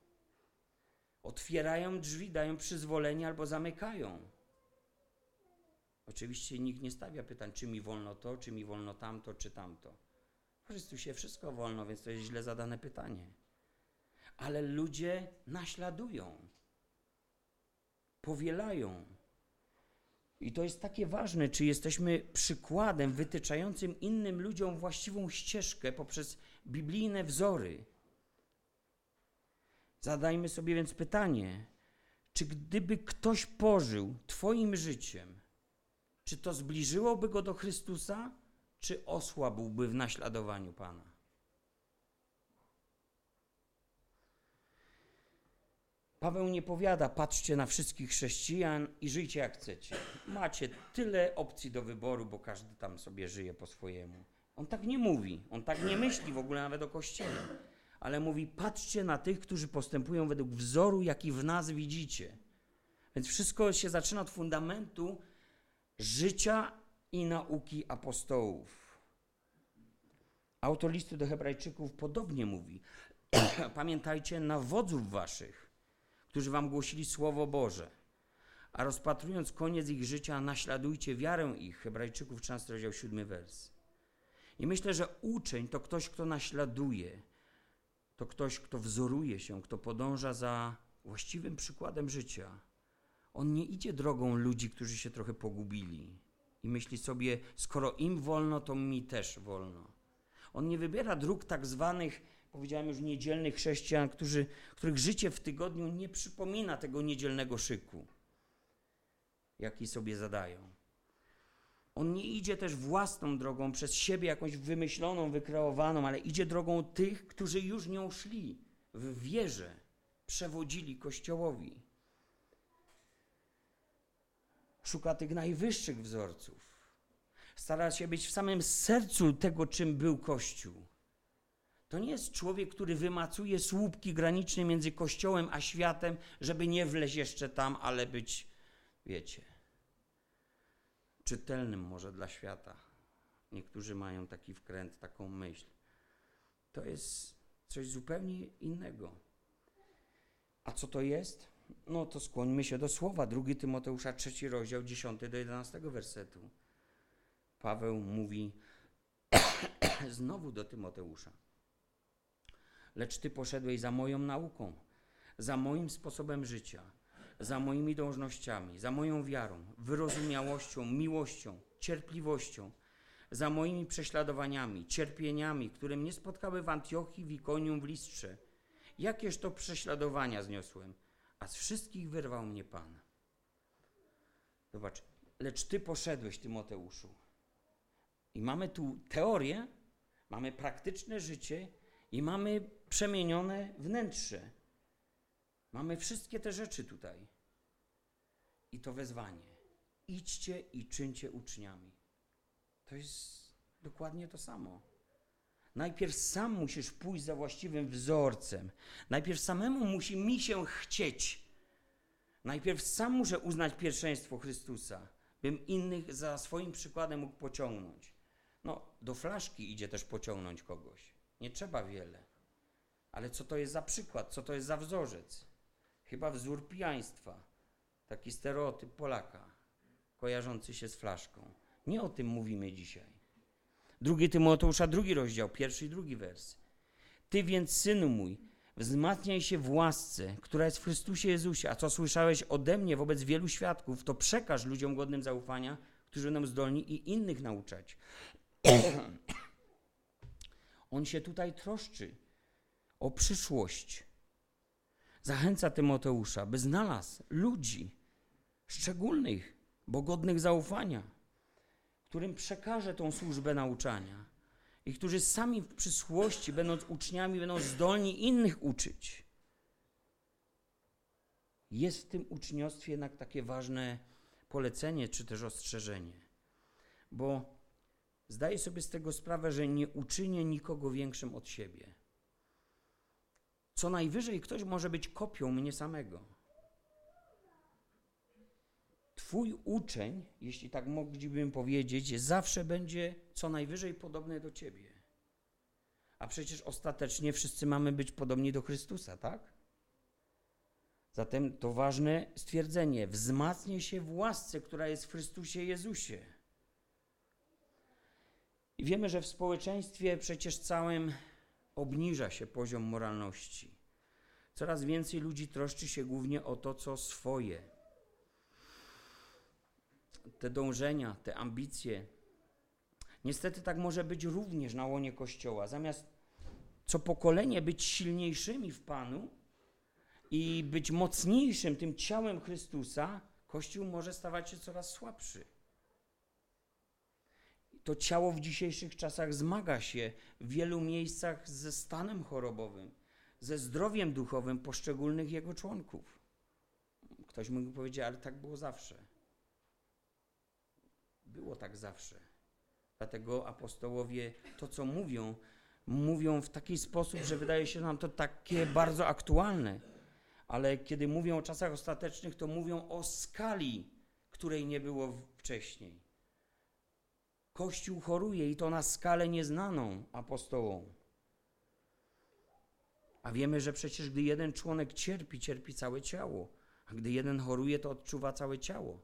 Otwierają drzwi, dają przyzwolenie albo zamykają. Oczywiście nikt nie stawia pytań, czy mi wolno to, czy mi wolno tamto, czy tamto. W Chrystusie wszystko wolno, więc to jest źle zadane pytanie. Ale ludzie naśladują, powielają. I to jest takie ważne, czy jesteśmy przykładem wytyczającym innym ludziom właściwą ścieżkę poprzez biblijne wzory. Zadajmy sobie więc pytanie, czy gdyby ktoś pożył Twoim życiem, czy to zbliżyłoby go do Chrystusa, czy osłabłby w naśladowaniu Pana? Paweł nie powiada, patrzcie na wszystkich chrześcijan i żyjcie jak chcecie. Macie tyle opcji do wyboru, bo każdy tam sobie żyje po swojemu. On tak nie mówi, on tak nie myśli w ogóle nawet o Kościele. Ale mówi, patrzcie na tych, którzy postępują według wzoru, jaki w nas widzicie. Więc wszystko się zaczyna od fundamentu życia i nauki apostołów. Autor listu do Hebrajczyków podobnie mówi: (clears throat) Pamiętajcie na wodzów waszych, którzy wam głosili Słowo Boże. A rozpatrując koniec ich życia, naśladujcie wiarę ich. Hebrajczyków 13 rozdział 7 wers. I myślę, że uczeń to ktoś, kto naśladuje, to ktoś, kto wzoruje się, kto podąża za właściwym przykładem życia. On nie idzie drogą ludzi, którzy się trochę pogubili i myśli sobie, skoro im wolno, to mi też wolno. On nie wybiera dróg tak zwanych, powiedziałem już, niedzielnych chrześcijan, którzy, których życie w tygodniu nie przypomina tego niedzielnego szyku, jaki sobie zadają. On nie idzie też własną drogą, przez siebie jakąś wymyśloną, wykreowaną, ale idzie drogą tych, którzy już nią szli, w wierze przewodzili Kościołowi szuka tych najwyższych wzorców. Stara się być w samym sercu tego, czym był Kościół. To nie jest człowiek, który wymacuje słupki graniczne między Kościołem a światem, żeby nie wleźć jeszcze tam, ale być, wiecie, czytelnym może dla świata. Niektórzy mają taki wkręt, taką myśl. To jest coś zupełnie innego. A co to jest? No to skłońmy się do słowa. 2 Tymoteusza, trzeci rozdział, 10 do 11 wersetu. Paweł mówi (coughs) znowu do Tymoteusza. Lecz ty poszedłeś za moją nauką, za moim sposobem życia, za moimi dążnościami, za moją wiarą, wyrozumiałością, miłością, cierpliwością, za moimi prześladowaniami, cierpieniami, które mnie spotkały w Antiochii, w Ikonium, w Listrze. Jakież to prześladowania zniosłem – a z wszystkich wyrwał mnie Pan. Zobacz, lecz Ty poszedłeś, Tymoteuszu. I mamy tu teorię, mamy praktyczne życie i mamy przemienione wnętrze. Mamy wszystkie te rzeczy tutaj. i to wezwanie. Idźcie i czyńcie uczniami. To jest dokładnie to samo. Najpierw sam musisz pójść za właściwym wzorcem. Najpierw samemu musi mi się chcieć. Najpierw sam muszę uznać pierwszeństwo Chrystusa, bym innych za swoim przykładem mógł pociągnąć. No, do flaszki idzie też pociągnąć kogoś. Nie trzeba wiele. Ale co to jest za przykład? Co to jest za wzorzec? Chyba wzór pijaństwa. Taki stereotyp Polaka, kojarzący się z flaszką. Nie o tym mówimy dzisiaj. Drugi Tymoteusza, drugi rozdział, pierwszy i drugi wers. Ty więc, synu mój, wzmacniaj się w łasce, która jest w Chrystusie Jezusie. A co słyszałeś ode mnie wobec wielu świadków, to przekaż ludziom godnym zaufania, którzy będą zdolni i innych nauczać. (coughs) On się tutaj troszczy o przyszłość. Zachęca Tymoteusza, by znalazł ludzi szczególnych, bo godnych zaufania, którym przekaże tą służbę nauczania i którzy sami w przyszłości, będąc uczniami, będą zdolni innych uczyć. Jest w tym uczniostwie jednak takie ważne polecenie czy też ostrzeżenie, bo zdaję sobie z tego sprawę, że nie uczynię nikogo większym od siebie. Co najwyżej ktoś może być kopią mnie samego. Twój uczeń, jeśli tak moglibym powiedzieć, zawsze będzie co najwyżej podobny do ciebie. A przecież ostatecznie wszyscy mamy być podobni do Chrystusa, tak? Zatem to ważne stwierdzenie: wzmacnie się w łasce, która jest w Chrystusie Jezusie. I wiemy, że w społeczeństwie przecież całym obniża się poziom moralności. Coraz więcej ludzi troszczy się głównie o to, co swoje. Te dążenia, te ambicje. Niestety tak może być również na łonie Kościoła. Zamiast co pokolenie być silniejszymi w Panu i być mocniejszym tym ciałem Chrystusa, Kościół może stawać się coraz słabszy to ciało w dzisiejszych czasach zmaga się w wielu miejscach ze stanem chorobowym, ze zdrowiem duchowym poszczególnych jego członków. Ktoś mógł powiedzieć, ale tak było zawsze. Było tak zawsze. Dlatego apostołowie to, co mówią, mówią w taki sposób, że wydaje się nam to takie bardzo aktualne. Ale kiedy mówią o czasach ostatecznych, to mówią o skali, której nie było wcześniej. Kościół choruje i to na skalę nieznaną apostołom. A wiemy, że przecież gdy jeden członek cierpi, cierpi całe ciało, a gdy jeden choruje, to odczuwa całe ciało.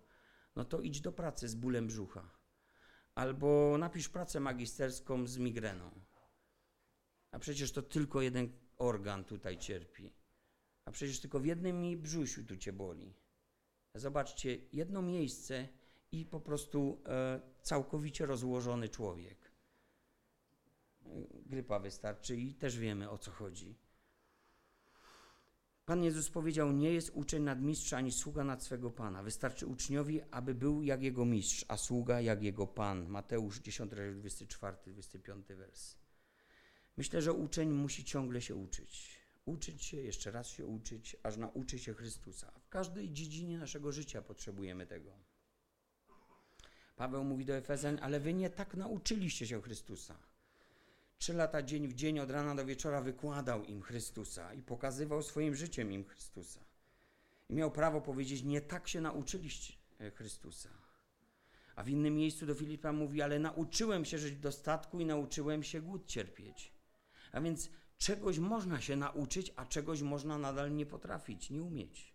No to idź do pracy z bólem brzucha. Albo napisz pracę magisterską z migreną. A przecież to tylko jeden organ tutaj cierpi. A przecież tylko w jednym brzusiu tu cię boli. Zobaczcie, jedno miejsce i po prostu e, całkowicie rozłożony człowiek. Grypa wystarczy i też wiemy o co chodzi. Pan Jezus powiedział: Nie jest uczeń nad mistrza ani sługa nad swego pana. Wystarczy uczniowi, aby był jak jego mistrz, a sługa jak jego pan. Mateusz 10, 24, 25 wers. Myślę, że uczeń musi ciągle się uczyć. Uczyć się, jeszcze raz się uczyć, aż nauczy się Chrystusa. W każdej dziedzinie naszego życia potrzebujemy tego. Paweł mówi do Efezjan, ale wy nie tak nauczyliście się Chrystusa. Trzy lata dzień w dzień, od rana do wieczora wykładał im Chrystusa i pokazywał swoim życiem im Chrystusa. I miał prawo powiedzieć, nie tak się nauczyliście Chrystusa. A w innym miejscu do Filipa mówi, ale nauczyłem się żyć w dostatku i nauczyłem się głód cierpieć. A więc czegoś można się nauczyć, a czegoś można nadal nie potrafić, nie umieć.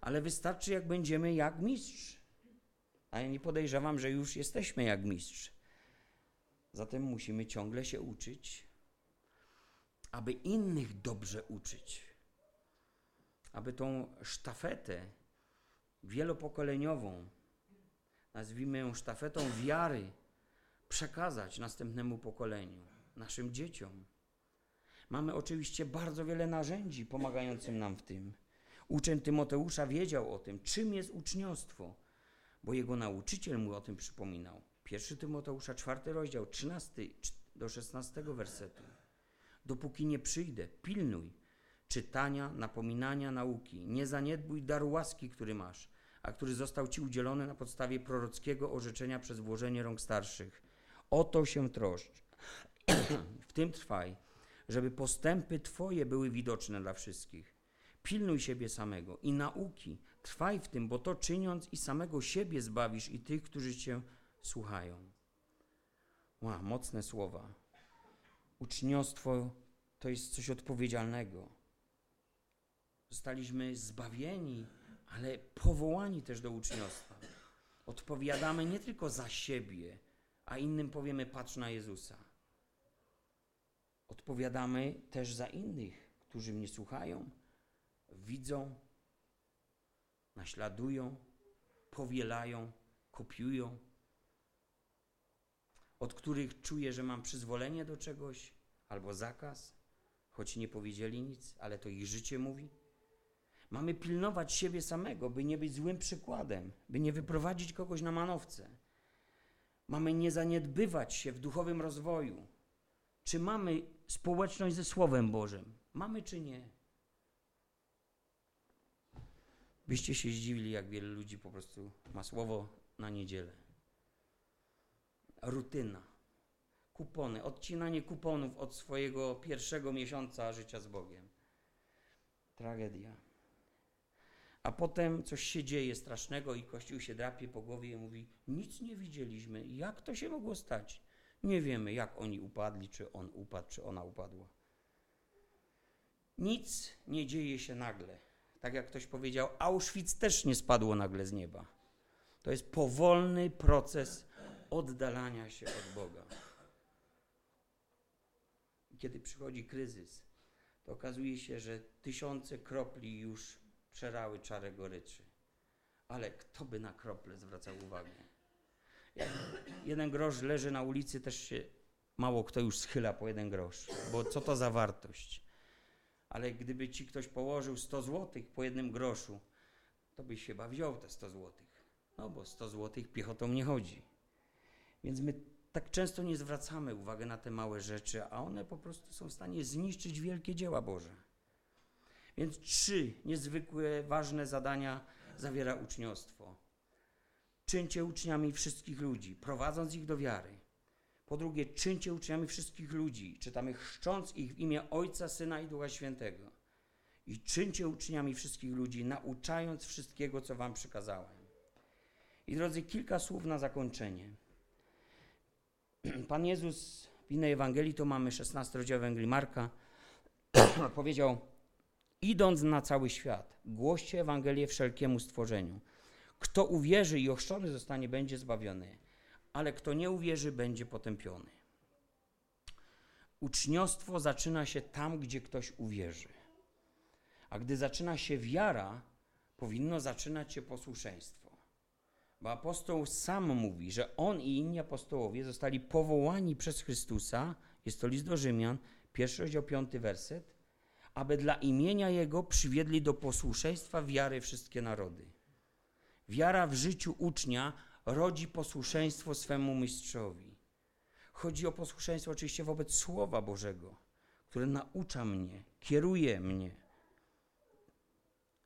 Ale wystarczy, jak będziemy jak mistrz a ja nie podejrzewam, że już jesteśmy jak mistrz. Zatem musimy ciągle się uczyć, aby innych dobrze uczyć, aby tą sztafetę wielopokoleniową, nazwijmy ją sztafetą wiary, przekazać następnemu pokoleniu, naszym dzieciom. Mamy oczywiście bardzo wiele narzędzi pomagających nam w tym. Uczeń Tymoteusza wiedział o tym, czym jest uczniostwo bo jego nauczyciel mu o tym przypominał. Pierwszy Tymoteusza, czwarty rozdział, 13 do 16 wersetu. Dopóki nie przyjdę, pilnuj czytania, napominania, nauki. Nie zaniedbuj daru łaski, który masz, a który został Ci udzielony na podstawie prorockiego orzeczenia przez włożenie rąk starszych. O to się troszcz. w tym trwaj, żeby postępy Twoje były widoczne dla wszystkich. Pilnuj siebie samego i nauki. Trwaj w tym, bo to czyniąc i samego siebie zbawisz i tych, którzy Cię słuchają. Ła, mocne słowa. Uczniostwo to jest coś odpowiedzialnego. Zostaliśmy zbawieni, ale powołani też do uczniostwa. Odpowiadamy nie tylko za siebie, a innym powiemy: patrz na Jezusa. Odpowiadamy też za innych, którzy mnie słuchają, widzą, naśladują, powielają, kopiują, od których czuję, że mam przyzwolenie do czegoś albo zakaz, choć nie powiedzieli nic, ale to ich życie mówi. Mamy pilnować siebie samego, by nie być złym przykładem, by nie wyprowadzić kogoś na manowce. Mamy nie zaniedbywać się w duchowym rozwoju. Czy mamy społeczność ze Słowem Bożym? Mamy czy nie? Byście się zdziwili, jak wiele ludzi po prostu ma słowo na niedzielę. Rutyna. Kupony, odcinanie kuponów od swojego pierwszego miesiąca życia z Bogiem. Tragedia. A potem coś się dzieje strasznego i Kościół się drapie po głowie i mówi: Nic nie widzieliśmy. Jak to się mogło stać? Nie wiemy, jak oni upadli, czy on upadł, czy ona upadła. Nic nie dzieje się nagle. Tak jak ktoś powiedział, Auschwitz też nie spadło nagle z nieba. To jest powolny proces oddalania się od Boga. Kiedy przychodzi kryzys, to okazuje się, że tysiące kropli już przerały czarę goryczy. Ale kto by na krople zwracał uwagę? Jak jeden grosz leży na ulicy, też się mało kto już schyla po jeden grosz, bo co to za wartość? Ale gdyby ci ktoś położył 100 złotych po jednym groszu, to byś chyba wziął te 100 złotych. No bo 100 złotych piechotą nie chodzi. Więc my tak często nie zwracamy uwagi na te małe rzeczy, a one po prostu są w stanie zniszczyć wielkie dzieła Boże. Więc trzy niezwykłe, ważne zadania zawiera uczniostwo. Czyńcie uczniami wszystkich ludzi, prowadząc ich do wiary. Po drugie, czyńcie uczniami wszystkich ludzi, czytamy chrzcząc ich w imię Ojca, Syna i Ducha Świętego. I czyńcie uczniami wszystkich ludzi, nauczając wszystkiego, co wam przykazałem. I drodzy, kilka słów na zakończenie. (clears throat) Pan Jezus w innej Ewangelii, to mamy 16 rozdział Ewangelii Marka, (clears throat) powiedział, idąc na cały świat, głoście Ewangelię wszelkiemu stworzeniu. Kto uwierzy i ochrzczony zostanie, będzie zbawiony, ale kto nie uwierzy, będzie potępiony. Uczniostwo zaczyna się tam, gdzie ktoś uwierzy. A gdy zaczyna się wiara, powinno zaczynać się posłuszeństwo. Bo apostoł sam mówi, że on i inni apostołowie zostali powołani przez Chrystusa, jest to list do Rzymian, pierwszy rozdział, piąty werset, aby dla imienia Jego przywiedli do posłuszeństwa wiary wszystkie narody. Wiara w życiu ucznia rodzi posłuszeństwo swemu mistrzowi. Chodzi o posłuszeństwo oczywiście wobec Słowa Bożego, które naucza mnie, kieruje mnie.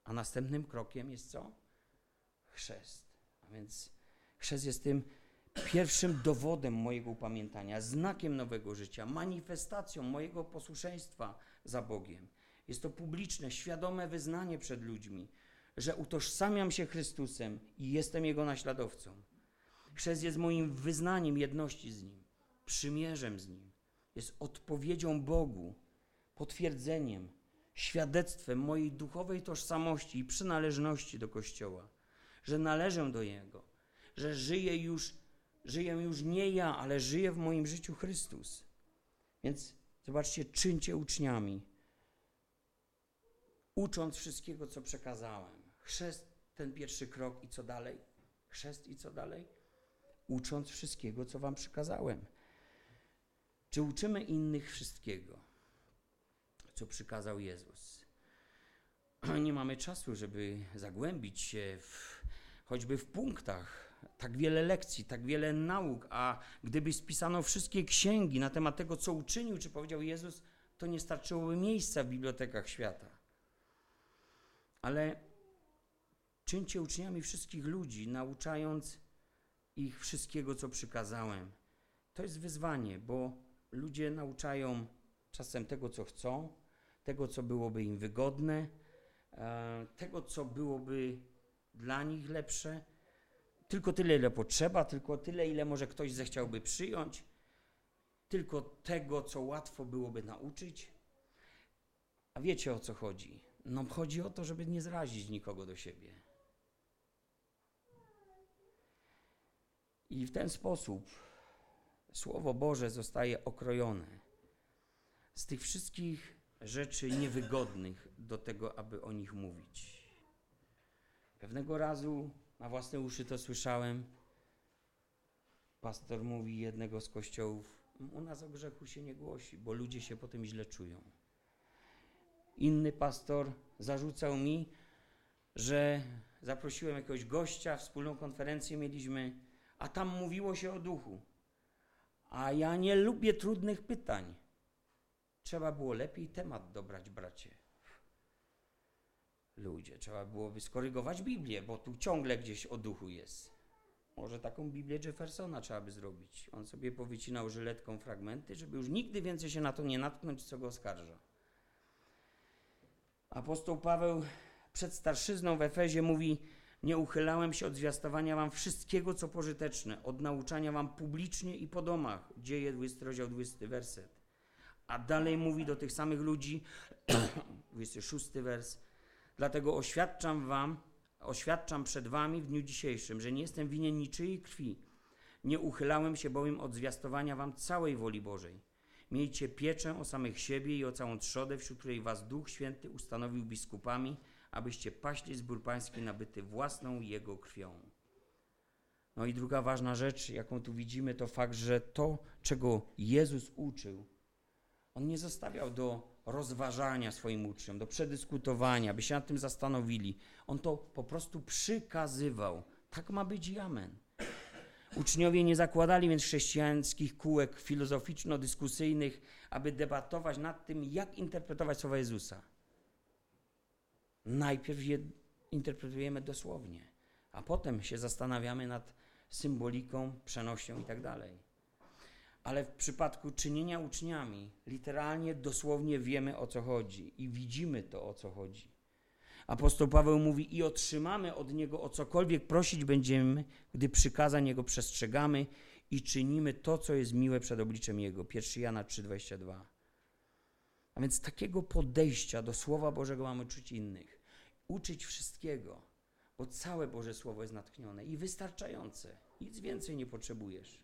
A następnym krokiem jest co? Chrzest. A więc chrzest jest tym pierwszym dowodem mojego upamiętania, znakiem nowego życia, manifestacją mojego posłuszeństwa za Bogiem. Jest to publiczne, świadome wyznanie przed ludźmi, że utożsamiam się Chrystusem i jestem Jego naśladowcą. Chrzest jest moim wyznaniem jedności z Nim, przymierzem z Nim. Jest odpowiedzią Bogu, potwierdzeniem, świadectwem mojej duchowej tożsamości i przynależności do Kościoła, że należę do Jego, że żyję już, żyję już nie ja, ale żyje w moim życiu Chrystus. Więc zobaczcie, czyńcie uczniami, ucząc wszystkiego, co przekazałem. Chrzest, ten pierwszy krok i co dalej? Chrzest i co dalej? Ucząc wszystkiego, co wam przykazałem. Czy uczymy innych wszystkiego, co przykazał Jezus? (clears throat) Nie mamy czasu, żeby zagłębić się w, choćby w punktach. Tak wiele lekcji, tak wiele nauk, a gdyby spisano wszystkie księgi na temat tego, co uczynił, czy powiedział Jezus, to nie starczyłoby miejsca w bibliotekach świata. Ale Czyńcie uczniami wszystkich ludzi, nauczając ich wszystkiego, co przykazałem. To jest wyzwanie, bo ludzie nauczają czasem tego, co chcą, tego, co byłoby im wygodne, e, tego, co byłoby dla nich lepsze. Tylko tyle, ile potrzeba, tylko tyle, ile może ktoś zechciałby przyjąć, tylko tego, co łatwo byłoby nauczyć. A wiecie o co chodzi? No, chodzi o to, żeby nie zrazić nikogo do siebie. I w ten sposób Słowo Boże zostaje okrojone z tych wszystkich rzeczy niewygodnych do tego, aby o nich mówić. Pewnego razu na własne uszy to słyszałem. Pastor mówi jednego z kościołów: U nas o grzechu się nie głosi, bo ludzie się potem źle czują. Inny pastor zarzucał mi, że zaprosiłem jakiegoś gościa, wspólną konferencję mieliśmy, a tam mówiło się o duchu. A ja nie lubię trudnych pytań. Trzeba było lepiej temat dobrać, bracie. Ludzie, trzeba byłoby skorygować Biblię, bo tu ciągle gdzieś o duchu jest. Może taką Biblię Jeffersona trzeba by zrobić. On sobie powycinał żyletką fragmenty, żeby już nigdy więcej się na to nie natknąć, co go oskarża. Apostoł Paweł przed starszyzną w Efezie mówi: Nie uchylałem się od zwiastowania wam wszystkiego, co pożyteczne, od nauczania wam publicznie i po domach. Dzieje 20 rozdział 20 werset. A dalej mówi do tych samych ludzi, (clears throat) 26 wers. Dlatego oświadczam wam, oświadczam przed wami w dniu dzisiejszym, że nie jestem winien niczyjej krwi. Nie uchylałem się bowiem od zwiastowania wam całej woli Bożej. Miejcie pieczę o samych siebie i o całą trzodę, wśród której was Duch Święty ustanowił biskupami, abyście paśli zbór pański nabyty własną Jego krwią. No i druga ważna rzecz, jaką tu widzimy, to fakt, że to, czego Jezus uczył, On nie zostawiał do rozważania swoim uczniom, do przedyskutowania, by się nad tym zastanowili. On to po prostu przykazywał. Tak ma być i amen. Uczniowie nie zakładali więc chrześcijańskich kółek filozoficzno-dyskusyjnych, aby debatować nad tym, jak interpretować słowa Jezusa. Najpierw je interpretujemy dosłownie, a potem się zastanawiamy nad symboliką, przenośnią itd. Tak Ale w przypadku czynienia uczniami, literalnie, dosłownie wiemy o co chodzi i widzimy to o co chodzi. Apostoł Paweł mówi: I otrzymamy od Niego o cokolwiek prosić będziemy, gdy przykazań Jego przestrzegamy i czynimy to, co jest miłe przed obliczem Jego. 1 Jana 3,22. A więc takiego podejścia do Słowa Bożego mamy uczyć innych. Uczyć wszystkiego, bo całe Boże Słowo jest natchnione i wystarczające. Nic więcej nie potrzebujesz.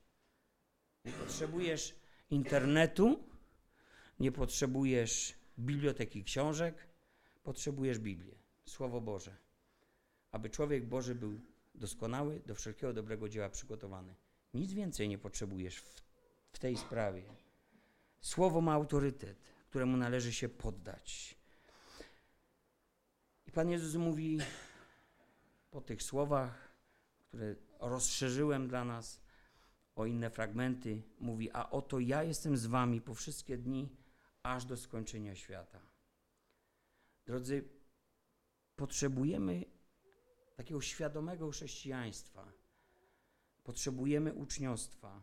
Nie potrzebujesz internetu, nie potrzebujesz biblioteki książek, potrzebujesz Biblię. Słowo Boże, aby człowiek Boży był doskonały, do wszelkiego dobrego dzieła przygotowany. Nic więcej nie potrzebujesz w, w tej sprawie. Słowo ma autorytet, któremu należy się poddać. Pan Jezus mówi po tych słowach, które rozszerzyłem dla nas o inne fragmenty, mówi: A oto ja jestem z wami po wszystkie dni, aż do skończenia świata. Drodzy, Potrzebujemy takiego świadomego chrześcijaństwa. Potrzebujemy uczniostwa.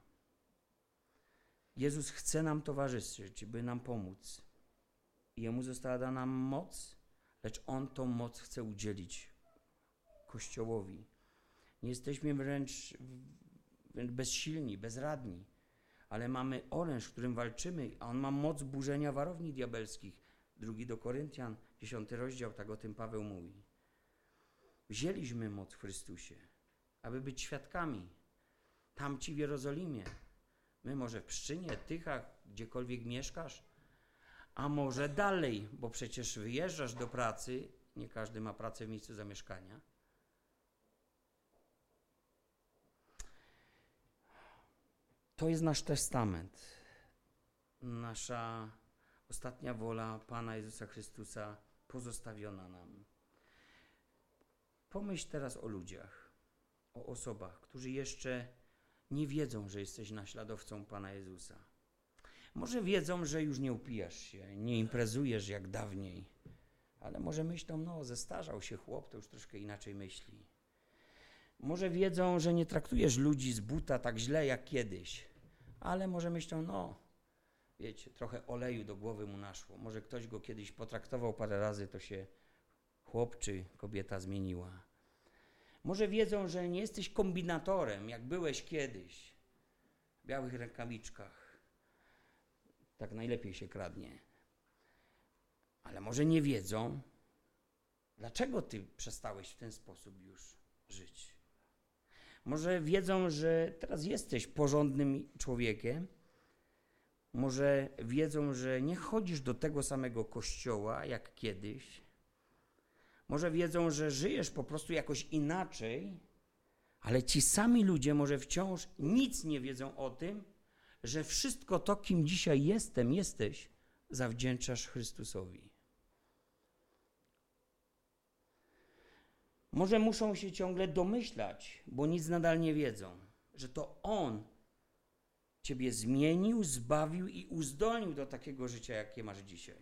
Jezus chce nam towarzyszyć, by nam pomóc. Jemu została dana moc, lecz On tą moc chce udzielić Kościołowi. Nie jesteśmy wręcz, bezsilni, bezradni, ale mamy oręż, którym walczymy, a On ma moc burzenia warowni diabelskich. Drugi do Koryntian, dziesiąty rozdział, tak o tym Paweł mówi. Wzięliśmy moc w Chrystusie, aby być świadkami. Tam ci w Jerozolimie, my może w Pszczynie, Tychach, gdziekolwiek mieszkasz, a może dalej, bo przecież wyjeżdżasz do pracy, nie każdy ma pracę w miejscu zamieszkania. To jest nasz testament, nasza ostatnia wola Pana Jezusa Chrystusa pozostawiona nam. Pomyśl teraz o ludziach, o osobach, którzy jeszcze nie wiedzą, że jesteś naśladowcą Pana Jezusa. Może wiedzą, że już nie upijasz się, nie imprezujesz jak dawniej, Ale może myślą, no, zestarzał się chłop, to już troszkę inaczej myśli. Może wiedzą, że nie traktujesz ludzi z buta tak źle jak kiedyś, ale może myślą, no, wiecie, trochę oleju do głowy mu naszło. Może ktoś go kiedyś potraktował parę razy, to się chłop czy kobieta zmieniła. Może wiedzą, że nie jesteś kombinatorem, jak byłeś kiedyś, w białych rękawiczkach. Tak najlepiej się kradnie. Ale może nie wiedzą, dlaczego ty przestałeś w ten sposób już żyć. Może wiedzą, że teraz jesteś porządnym człowiekiem. Może wiedzą, że nie chodzisz do tego samego kościoła jak kiedyś. Może wiedzą, że żyjesz po prostu jakoś inaczej, ale ci sami ludzie może wciąż nic nie wiedzą o tym, że wszystko to, kim dzisiaj jestem, jesteś, zawdzięczasz Chrystusowi. Może muszą się ciągle domyślać, bo nic nadal nie wiedzą, że to On Ciebie zmienił, zbawił i uzdolnił do takiego życia, jakie masz dzisiaj.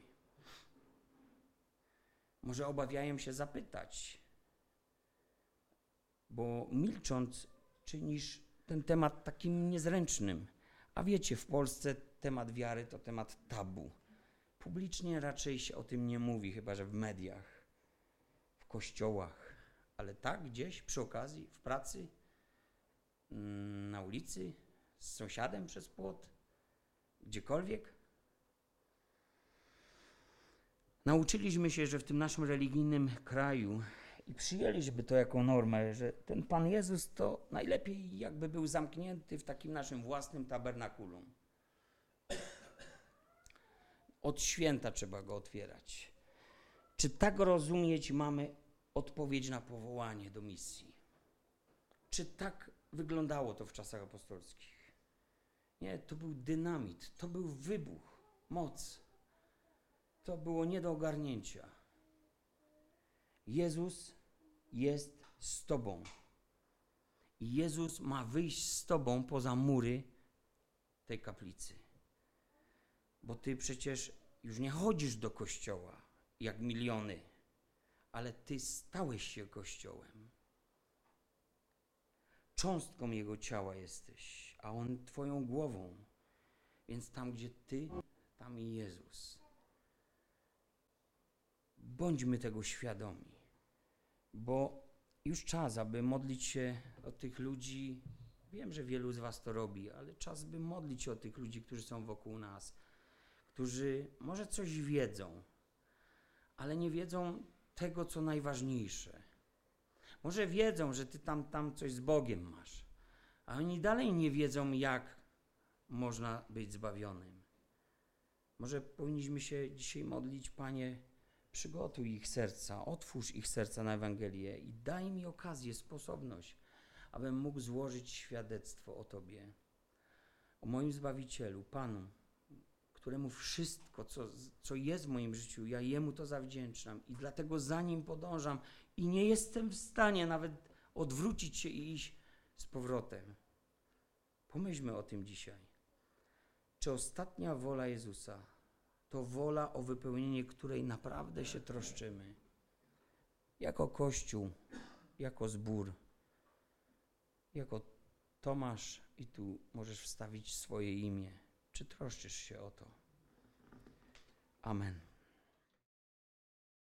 Może obawiają się zapytać, bo milcząc czynisz ten temat takim niezręcznym. A wiecie, w Polsce temat wiary to temat tabu. Publicznie raczej się o tym nie mówi, chyba że w mediach, w kościołach, ale tak gdzieś przy okazji, w pracy, mm, na ulicy, z sąsiadem przez płot, gdziekolwiek. Nauczyliśmy się, że w tym naszym religijnym kraju i przyjęliśmy to jako normę, że ten Pan Jezus to najlepiej jakby był zamknięty w takim naszym własnym tabernakulum. Od święta trzeba go otwierać. Czy tak rozumieć mamy odpowiedź na powołanie do misji? Czy tak wyglądało to w czasach apostolskich? Nie, to był dynamit, to był wybuch, moc. To było nie do ogarnięcia. Jezus jest z Tobą. I Jezus ma wyjść z Tobą poza mury tej kaplicy. Bo Ty przecież już nie chodzisz do kościoła jak miliony, ale Ty stałeś się kościołem. Cząstką Jego ciała jesteś, a On Twoją głową. Więc tam, gdzie Ty, tam i Jezus. Bądźmy tego świadomi, bo już czas, aby modlić się o tych ludzi. Wiem, że wielu z Was to robi, ale czas, by modlić się o tych ludzi, którzy są wokół nas, którzy może coś wiedzą, ale nie wiedzą tego, co najważniejsze. Może wiedzą, że Ty tam, tam coś z Bogiem masz, a oni dalej nie wiedzą, jak można być zbawionym. Może powinniśmy się dzisiaj modlić, Panie, Przygotuj ich serca, otwórz ich serca na Ewangelię i daj mi okazję, sposobność, abym mógł złożyć świadectwo o Tobie, o moim Zbawicielu, Panu, któremu wszystko, co, co jest w moim życiu, ja Jemu to zawdzięczam i dlatego za Nim podążam i nie jestem w stanie nawet odwrócić się i iść z powrotem. Pomyślmy o tym dzisiaj. Czy ostatnia wola Jezusa to wola, o wypełnienie której naprawdę się troszczymy. Jako Kościół, jako zbór, jako Tomasz, i tu możesz wstawić swoje imię. Czy troszczysz się o to? Amen.